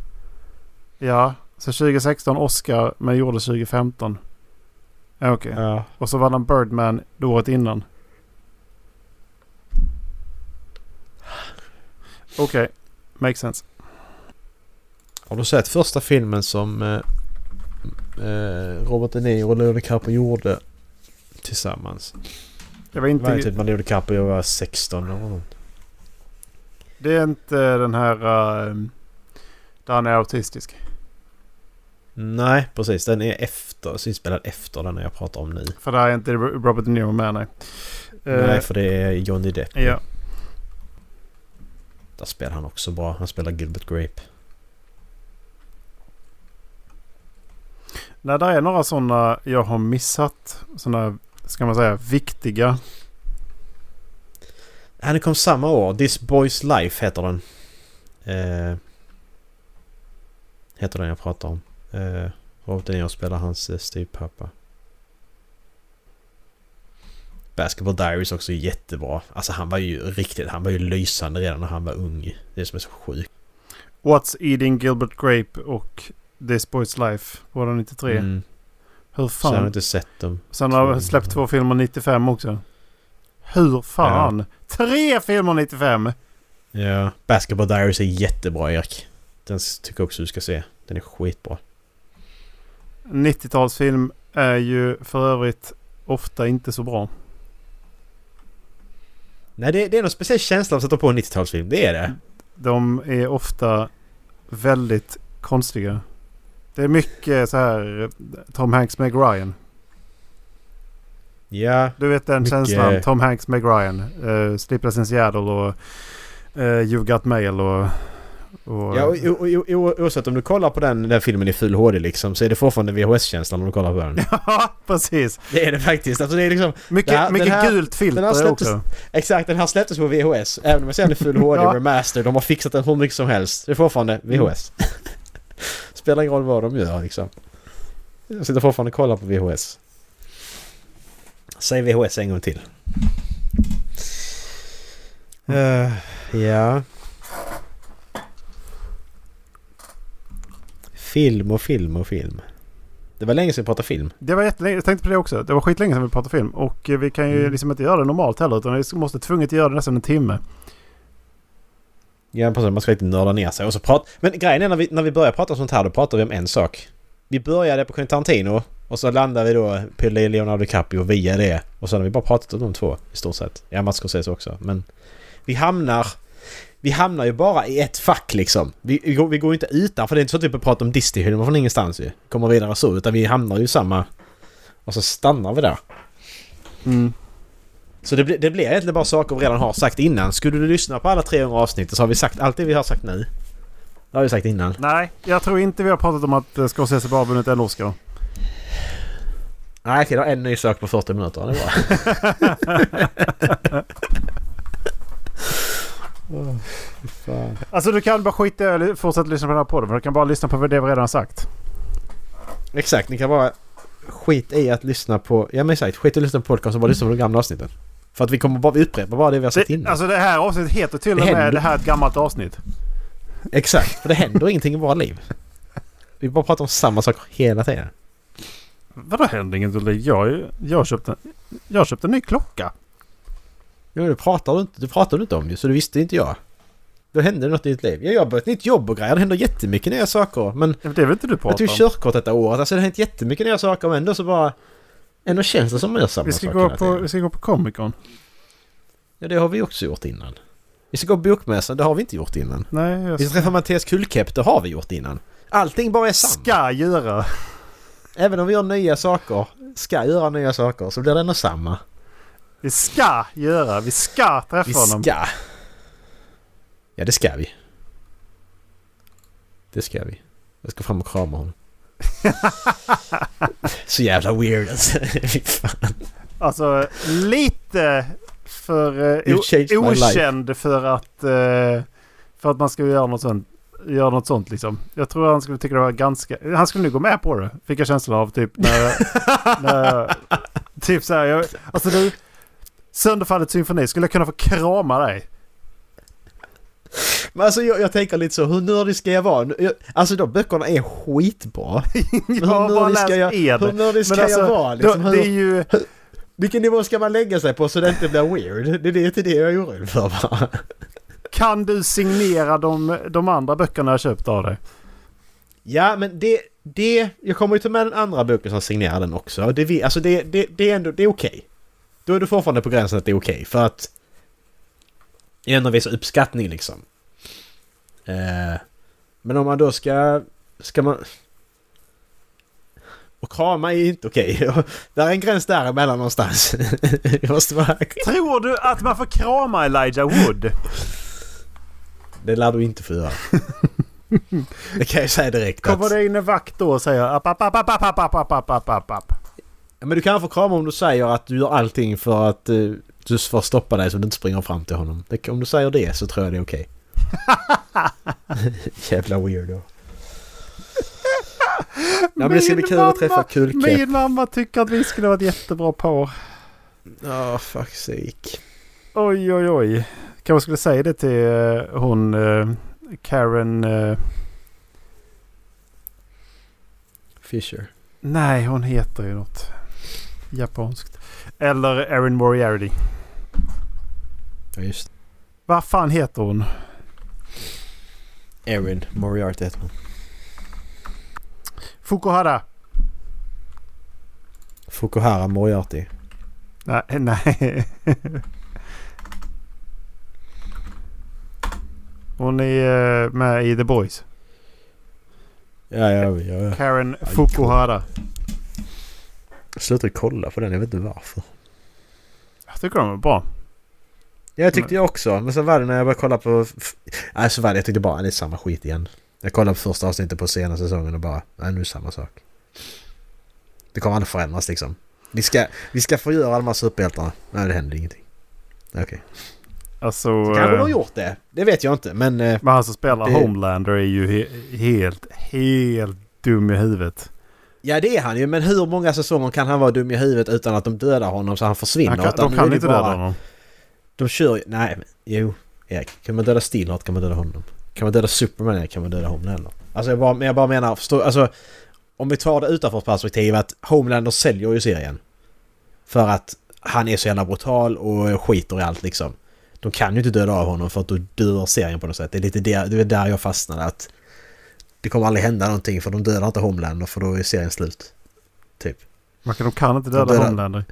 Ja, så 2016 Oscar men gjorde 2015. Ja, Okej. Ja. Och så var han Birdman året innan. Okej, makes sense. Har du sett första filmen som eh, eh, Robert De Niro och Leo DiCaprio gjorde tillsammans? Jag var Det var inte... typ när Leo DiCaprio var 16 eller något. Det är inte den här... Uh, där han är autistisk. Nej, precis. Den är efter, så inspelad efter den jag pratar om nu. För där är inte Robert De Niro med nej. Eh, Nej, för det är Johnny Depp. Ja. Där spelar han också bra. Han spelar Gilbert Grape. Nej, där är några sådana jag har missat. Sådana, ska man säga, viktiga. Han kom samma år. This Boy's Life heter den. Eh, heter den jag pratar om. Eh, Robert De Niro spelar hans eh, styvpappa. Basketball Diaries också jättebra. Alltså han var ju riktigt, han var ju lysande redan när han var ung. Det är som är så sjukt. What's Eating Gilbert Grape och This Boy's Life. Båda 93. Mm. Hur Så jag har fan? inte sett dem. Sen har de släppt två filmer 95 också. Hur fan? Tre filmer 95! Ja. Basketball Diaries är jättebra Erik. Den tycker jag också du ska se. Den är skitbra. 90-talsfilm är ju för övrigt ofta inte så bra. Nej det, det är någon speciell känsla att sätta på en 90-talsfilm. Det är det. De är ofta väldigt konstiga. Det är mycket så här eh, Tom Hanks Meg Ryan. Ja. Du vet den Mycket- känslan. Tom Hanks Meg Ryan. Uh, Sleepless in Seattle och uh, You've Got Mail och... och Ja, och, och, och, oavsett om du kollar på den, den filmen i full HD liksom så är det fortfarande VHS-känslan om du kollar på den. Ja, precis. Det är det faktiskt. Alltså det är liksom... Mycket, här- mycket här- gult filter den släpptes- också. Exakt, den här släpptes på VHS. Även om jag ser den i full HD, Ja. remaster, de har fixat den hur mycket som helst. Det är fortfarande VHS. Spelar ingen roll vad de gör liksom. Jag sitter fortfarande och kollar på VHS. Säg VHS en gång till. Eh, ja. Film och film och film. Det var länge sedan vi pratade film. Det var jättelänge, jag tänkte på det också. Det var skitlänge sedan vi pratade film. Och eh, vi kan ju Mm. liksom inte göra det normalt heller. Utan vi måste tvunget göra det nästan en timme. Ja, precis. Man ska inte nörda ner sig. Och så prat... Men grejen är när vi, när vi börjar prata om sånt här, då pratar vi om en sak. Vi började på Quentin Tarantino och så landar vi då på Leonardo DiCaprio via det. Och så har vi bara pratat om de två i stort sett. Ja, Mats Scorsese också. Men vi hamnar... Vi hamnar ju bara i ett fack liksom. Vi, vi, går, vi går inte utanför. Det är inte så att vi pratar om Disney-filmer från ingenstans ju. Kommer vidare så. Utan vi hamnar ju i samma... Och så stannar vi där. Mm. Så det, blir- det blir egentligen bara saker vi redan har sagt innan. Skulle du lyssna på alla 300 avsnitt så har vi sagt allt det vi har sagt nu. Det har vi sagt innan. Nej, jag tror inte vi har pratat om att eh, Scorsese bara vunnit en Oscar. Nej, okej, det var en ny sak på 40 minuter. Det var. Åh, fy fan. Alltså du kan bara skita i att fortsätta lyssna på den här podden. För du kan bara lyssna på det vi redan har sagt. Exakt, ni kan bara skit i att lyssna på... Ja men exakt, skit i att lyssna på podcast och bara lyssna på de gamla avsnitten. För att vi kommer bara upprepa bara det vi har sagt Det, innan. alltså det här avsnittet heter till och med händer- det här är ett gammalt avsnitt. Exakt, för det händer ingenting i våra liv. Vi bara pratar om samma saker hela tiden. Vadå händer inget Ulrik? Jag, jag, köpte, jag köpte en ny klocka. Jo, det pratar du inte, det pratar du inte om ju, så det visste inte jag. Då hände det något i ditt liv. Jag har börjat ett nytt jobb och grejer. Det händer jättemycket nya saker. Men Det vill inte du jag prata tog körkort detta året. Alltså det har hänt jättemycket nya saker men ändå så bara... Ändå känns det som man gör samma Vi ska, sak gå på, tiden. vi ska gå på Comic Con. Ja, det har vi också gjort innan. Vi ska gå på bokmässan, det har vi inte gjort innan. Nej, jag Vi ska träffa Mattias Kullkepp, det har vi gjort innan. Allting bara är samma. ska göra. Även om vi gör nya saker, ska göra nya saker, så blir det ändå samma. Vi ska göra. Vi ska träffa Vi honom. ska. Ja, det ska vi. Det ska vi. Jag ska fram och krama honom. Så jävla weird alltså. Fy fan. Alltså lite för eh, okänd för att, eh, för att man ska göra något sånt. Göra något sånt liksom. Jag tror han skulle tycka det var ganska... Han skulle nu gå med på det. Fick jag känslan av typ när... när typ så här, jag, Alltså du... Sönderfallet symfoni. Skulle jag kunna få krama dig? Men alltså jag, jag tänker lite så, hur nördig ska jag vara? Jag, alltså de böckerna är skitbra. Men har bara ska jag, hur en. nördig ska alltså, jag vara? Liksom, Då, hur, det är ju... Vilken nivå ska man lägga sig på så det inte blir weird? Det är det, inte det jag är orolig för bara. Kan du signera de, de andra böckerna jag köpt av dig? Ja, men det... det jag kommer ju ta med den andra boken som signerar den också. Det, alltså det, det, det är ändå... Det är okej. Då är du fortfarande på gränsen att det är okej. för att... Ändå visa uppskattning liksom. Eh, men om man då ska... Ska man... Och krama är ju inte okej. Där är en gräns däremellan någonstans. det måste vara... Tror du att man får krama Elijah Wood? Det lär du inte få göra. Det kan jag säga direkt. Kommer att- det in en vakt då och säger app, app, app, app, app, app, app, app, app, app, app. Ja, men du kan få krama om du säger att du gör allting för att uh, du får stoppa dig så du inte springer fram till honom. Det, om du säger det så tror jag det är okej. Jävla weirdo. Ja, men det ska bli kul att träffa mamma- Kulke. Min mamma tycker att vi skulle vara ett jättebra par. Ja, oh, fuck sake. Oj, oj, oj. Kanske skulle säga det till eh, hon eh, Karen... eh, Fisher. nej, hon heter ju något japanskt. Eller Erin Moriarty. Ja, just Vad fan heter hon? Erin Moriarty heter hon. Fukuhara. Fukuhara Moriarty. Nej, nej. Hon är eh, med i The Boys. Ja, ja, ja. ja. Karen Fukuhara. Jag slutade kolla på den, jag vet inte varför. Jag tycker de är bra. Ja, jag tyckte jag också. Men så var det när jag började kolla på... Nej, så var det. Jag tyckte bara det är samma skit igen. Jag kollade på första avsnittet på senaste säsongen och bara... Nej, nu är det samma sak. Det kommer aldrig förändras liksom. Vi ska, vi ska förgöra de här superhjältarna. Nej, det händer ingenting. Okej. Alltså... Kanske de eh, har gjort det. Det vet jag inte, men... eh, Men han som spelar Det- Homelander är ju he- helt, helt dum i huvudet. Ja, det är han ju. Men hur många säsonger kan han vara dum i huvudet utan att de dödar honom så han försvinner? Han kan, de kan inte bara- döda honom. De kör ju... Nej, men jo. Erik. Kan man döda Steelheart kan man döda honom. Kan man döda Superman kan man döda Homelander. Alltså jag bara, jag bara menar, förstå, alltså... Om vi tar det utanför att Homelander säljer ju serien. För att han är så jävla brutal och skiter i allt liksom. De kan ju inte döda av honom för att då dör serien på något sätt. Det är lite där, det är där jag fastnade att... Det kommer aldrig hända någonting för de dödar inte Homelander för då är serien slut. Typ. Man kan, de kan inte döda dödar- Homelander.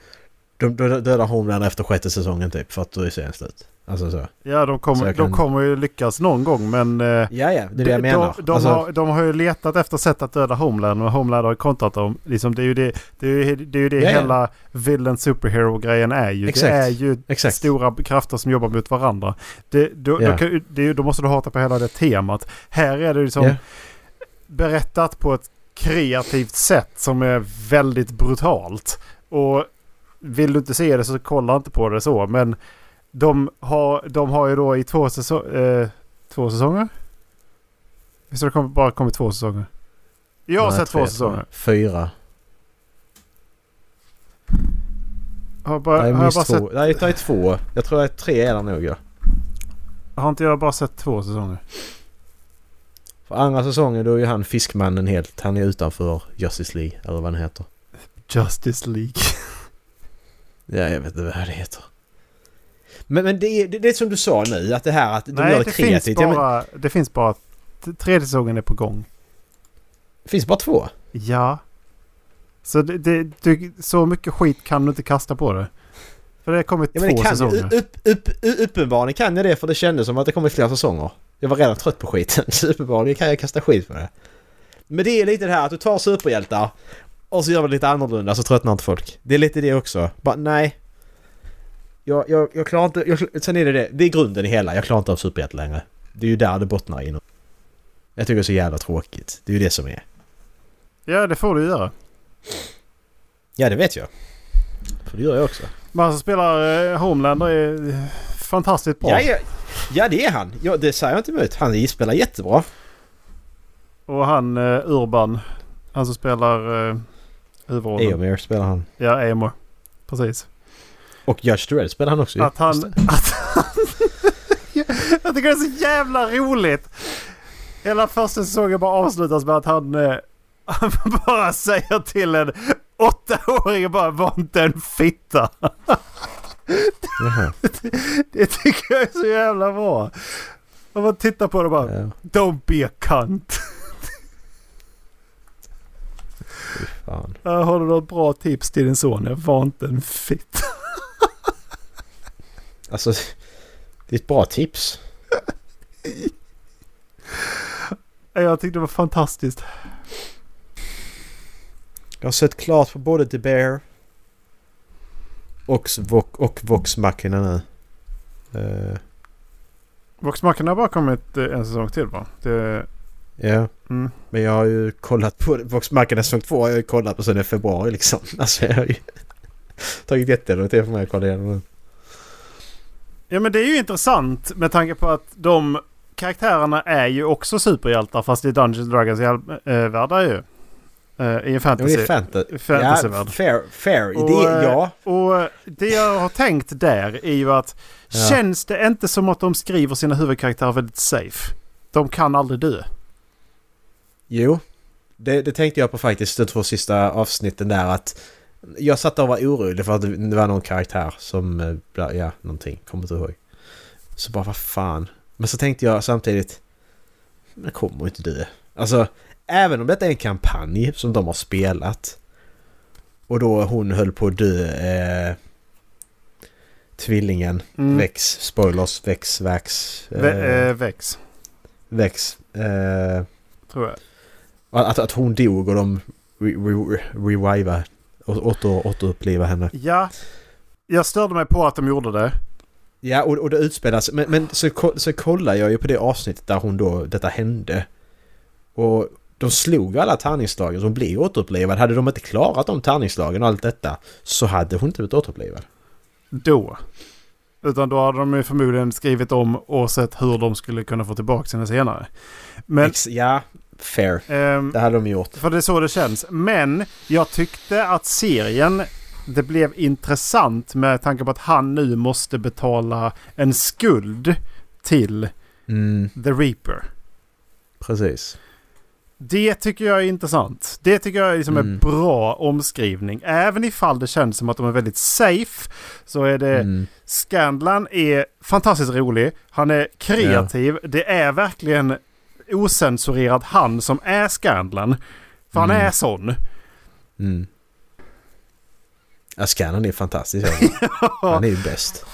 De dö- dödar Homelander efter sjätte säsongen typ för att då är serien slut. Alltså så. Ja, de kommer, jag de kan- kommer ju lyckas någon gång men... eh, Ja, ja, det är det jag menar. De, de, alltså, har, de har ju letat efter sätt att döda Homelander och Homelander har ju kontrat dem. Liksom, det, är ju det, det, är ju, det, är ju det Ja, ja. hela villain superhero-grejen är ju. Exakt. Det är ju exakt. stora krafter som jobbar mot varandra. Det, då, Ja. då, kan, det, då måste du hata på hela det temat. Här är det ju som Ja. berättat på ett kreativt sätt som är väldigt brutalt. Och vill du inte se det så kolla inte på det så. Men de har, de har ju då i två, säso eh, två säsonger? Visst har det kommit, bara kommit två säsonger? Jag har Nej, sett tre, två säsonger. Fyra. Har, bara, Nej, har, jag bara två. sett, Nej, det är två. Jag tror att tre är det nog ja. har inte jag bara sett två säsonger? För andra säsongen då är ju han Fiskmannen helt. Han är utanför Justice League. Eller vad han heter. Justice League. Ja, jag vet inte vad det heter. Men, men det, är, det, det är som du sa nu. Att det här att de Nej, gör det det finns, kreativt. Ja, men, bara, det finns bara... Tredje säsongen är på gång. det finns bara två. Ja. Så, det, det, du, så mycket skit kan du inte kasta på det. För det har kommit Ja, två kan, säsonger. upp, upp, upp, uppenbarligen kan jag det för det kändes som att det kommit flera säsonger. Jag var redan trött på skiten. Så uppenbarligen kan jag kasta skit på det. Men det är lite det här att du tar superhjältar och så gör vi lite annorlunda så tröttnar inte folk. Det är lite det också. Bara nej. Jag, jag, jag klarar inte... Jag, sen är det det. Det är grunden i hela. Jag klarar inte av superhjältar längre. Det är ju där det bottnar in. Jag tycker det är så jävla tråkigt. Det är ju det som är. Ja, det får du göra. Ja, det vet jag. För det gör jag också. Men han som spelar eh, Homelander är eh, fantastiskt bra. Ja, ja, ja, det är han. Ja, det säger jag inte emot. Han spelar jättebra. Och han uh, Urban. Han som spelar uh, huvudrollen. Eomer spelar han. Ja, Eomer. Precis. Och Judge Dredd spelar han också. Att han... Det. Att han jag tycker det är så jävla roligt. Hela första säsongen bara avslutas med att han, eh, han bara säger till en åttaåring bara var inte en fitta. Jaha. Det tycker jag är så jävla bra. Om man tittar på det bara. Ja, Don't be a cunt. fy fan. Här har du något bra tips till din son. Jag var inte en fitta. Alltså, det är ett bra tips. Jag tyckte det var fantastiskt. Jag har sett klart på både The Bear och, och Vox Machina nu. Uh, Vox Machina har bara kommit eh, en säsong till va? Det, Ja. Mm. Men jag har ju kollat på Voxmarken säsong 2 har jag ju kollat på sen i februari liksom. Alltså jag har ju tagit jättelång tid för mig att kolla igenom den. Ja men det är ju intressant med tanke på att de karaktärerna är ju också superhjältar fast i Dungeons Dragons äh, världar ju. Äh, I en Ja, det fantasy. är fanta- fantasyvärld. Ja, fair. Fair. Och, det, eh, ja. Och det jag har tänkt där är ju att Ja. känns det inte som att de skriver sina huvudkaraktärer väldigt safe? De kan aldrig dö. Jo. Det, det tänkte jag på faktiskt de två sista avsnitten där att jag satt och var orolig för att det var någon karaktär som, eh, ja någonting, kommer inte ihåg. Så bara vad fan. Men så tänkte jag samtidigt, men kommer inte dö. Alltså, även om detta är en kampanj som de har spelat och då hon höll på att dö, eh, tvillingen, Mm. Vex, spoilers, Vex, Vax, eh, Ve- eh, Vex, Vex. Eh, tror jag. Att, att hon dog och de re, re, reviva och åter, återuppliva henne. Ja, jag störde mig på att de gjorde det. Ja, och, och det utspelas... Men, men så, så kollar jag ju på det avsnittet där hon då, detta hände. Och de slog alla tärningsslagen så hon blev återupplivad. Hade de inte klarat de tärningsslagen och allt detta så hade hon inte blivit återupplivad. Då. Utan då hade de ju förmodligen skrivit om och sett hur de skulle kunna få tillbaka henne senare. Men... Ex- ja, fair. ehm, Det hade de gjort. För det är så det känns. Men jag tyckte att serien, det blev intressant med tanke på att han nu måste betala en skuld till Mm, The Reaper. precis. Det tycker jag är intressant. Det tycker jag är liksom en Mm. bra omskrivning. Även ifall det känns som att de är väldigt safe så är det... Mm, Scandlan är fantastiskt rolig. Han är kreativ. Det är verkligen osensurerad han som är Scandlan. För han Mm. är sån. mm. Ja, Scannan är fantastisk. Han är ju bäst.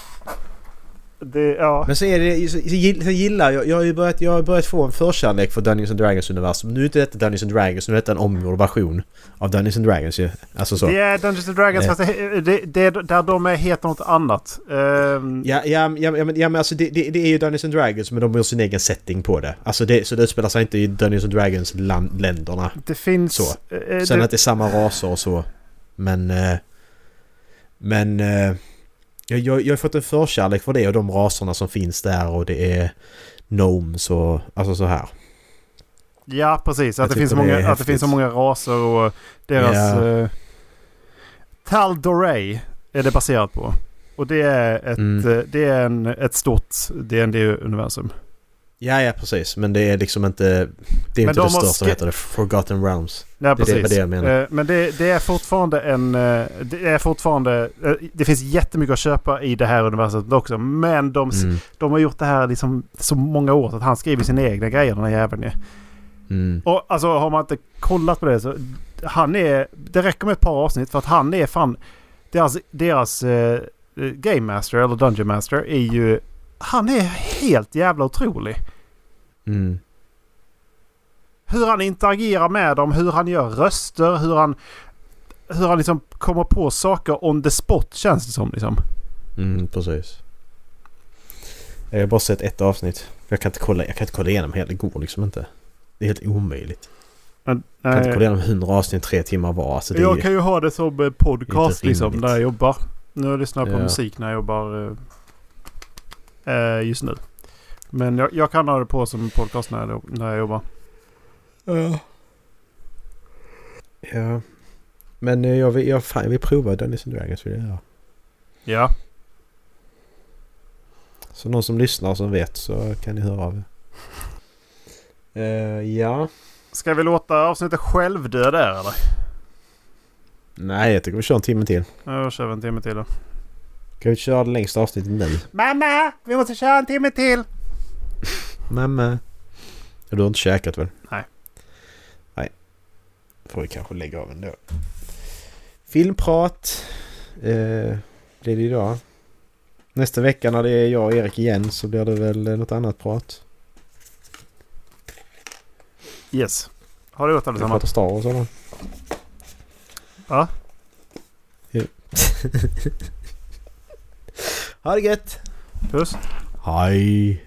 Det, ja. Men så är det, så, så gill- så gillar jag, jag har ju börjat, jag har börjat få en förkärlek för Dungeons and Dragons universum. Nu är inte detta Dungeons and Dragons, nu är detta en omgjord version av Dungeons and Dragons ju. Alltså så. Det är Dungeons and Dragons Eh. fast det, det, det är där de är heter något annat. Ehm, Ja, ja, ja, ja, men, ja men alltså det, det, är ju Dungeons and Dragons men de har sin egen setting på det. Alltså det, så det utspelar sig inte i Dungeons and Dragons land, länderna. Det finns... Så. eh, Sen det, att det är samma raser och så. Men... eh, Men... Jag, jag, jag har fått en förkärlek för det och de raserna som finns där och det är Gnomes och alltså så här. ja, precis. Att det, finns det många, att det finns så många raser och deras... Ja. eh, Tal'Dorei är det baserat på. Och det är ett, Mm. eh, det är en, ett stort DND-universum. Ja, ja precis. Men det är liksom inte... Det är Men inte de det största sk- heter det. Forgotten Realms. Ja, Det är precis. det- det jag menar. Eh, Men det, det är fortfarande en... eh, Det är fortfarande... eh, Det finns jättemycket att köpa i det här universumet också. Men de, Mm. de har gjort det här liksom så många år så att han skriver sina egna grejer den här jäveln ju. Mm. Och alltså har man inte kollat på det så... Han är... Det räcker med ett par avsnitt för att han är fan... Deras, deras eh, Game Master eller Dungeon Master är ju... Han är helt jävla otrolig. Mm. Hur han interagerar med dem, hur han gör röster, hur han... Hur han liksom kommer på saker on the spot känns det som liksom. Mm, precis. Jag har bara sett ett avsnitt. Jag kan inte kolla, jag kan inte kolla igenom hela. Det går liksom inte. Det är helt omöjligt. Men, Jag kan inte kolla igenom 100 avsnitt tre timmar var. Alltså jag kan ju ha det som eh, podcast liksom när jag jobbar. Nu lyssnar jag på Ja. musik när jag jobbar eh, eh, just nu. Men jag, jag kan ha det på som podcast när jag, när jag jobbar. Ja. Ja. Men eh, jag vill, jag, fan, jag vill prova Dungeons and Dragons. Vill jag göra. Ja. Så någon som lyssnar som vet så kan ni höra av er. Eh, ja. Ska vi låta avsnittet självdö där eller? Nej, jag tycker vi kör en timme till. Ja, då kör vi en timme till då. Ska vi köra det längsta avsnittet nu? Mamma! Vi måste köra en timme till! Mamma. Du har inte käkat väl? Nej. Nej. Får vi kanske lägga av ändå. Filmprat. Eh, blir det idag. Nästa vecka när det är jag och Erik igen så blir det väl eh, något annat prat. Yes. Har du Vi allesammans? pratar Star Wars eller? Ja. ha det gött! Puss. Hej!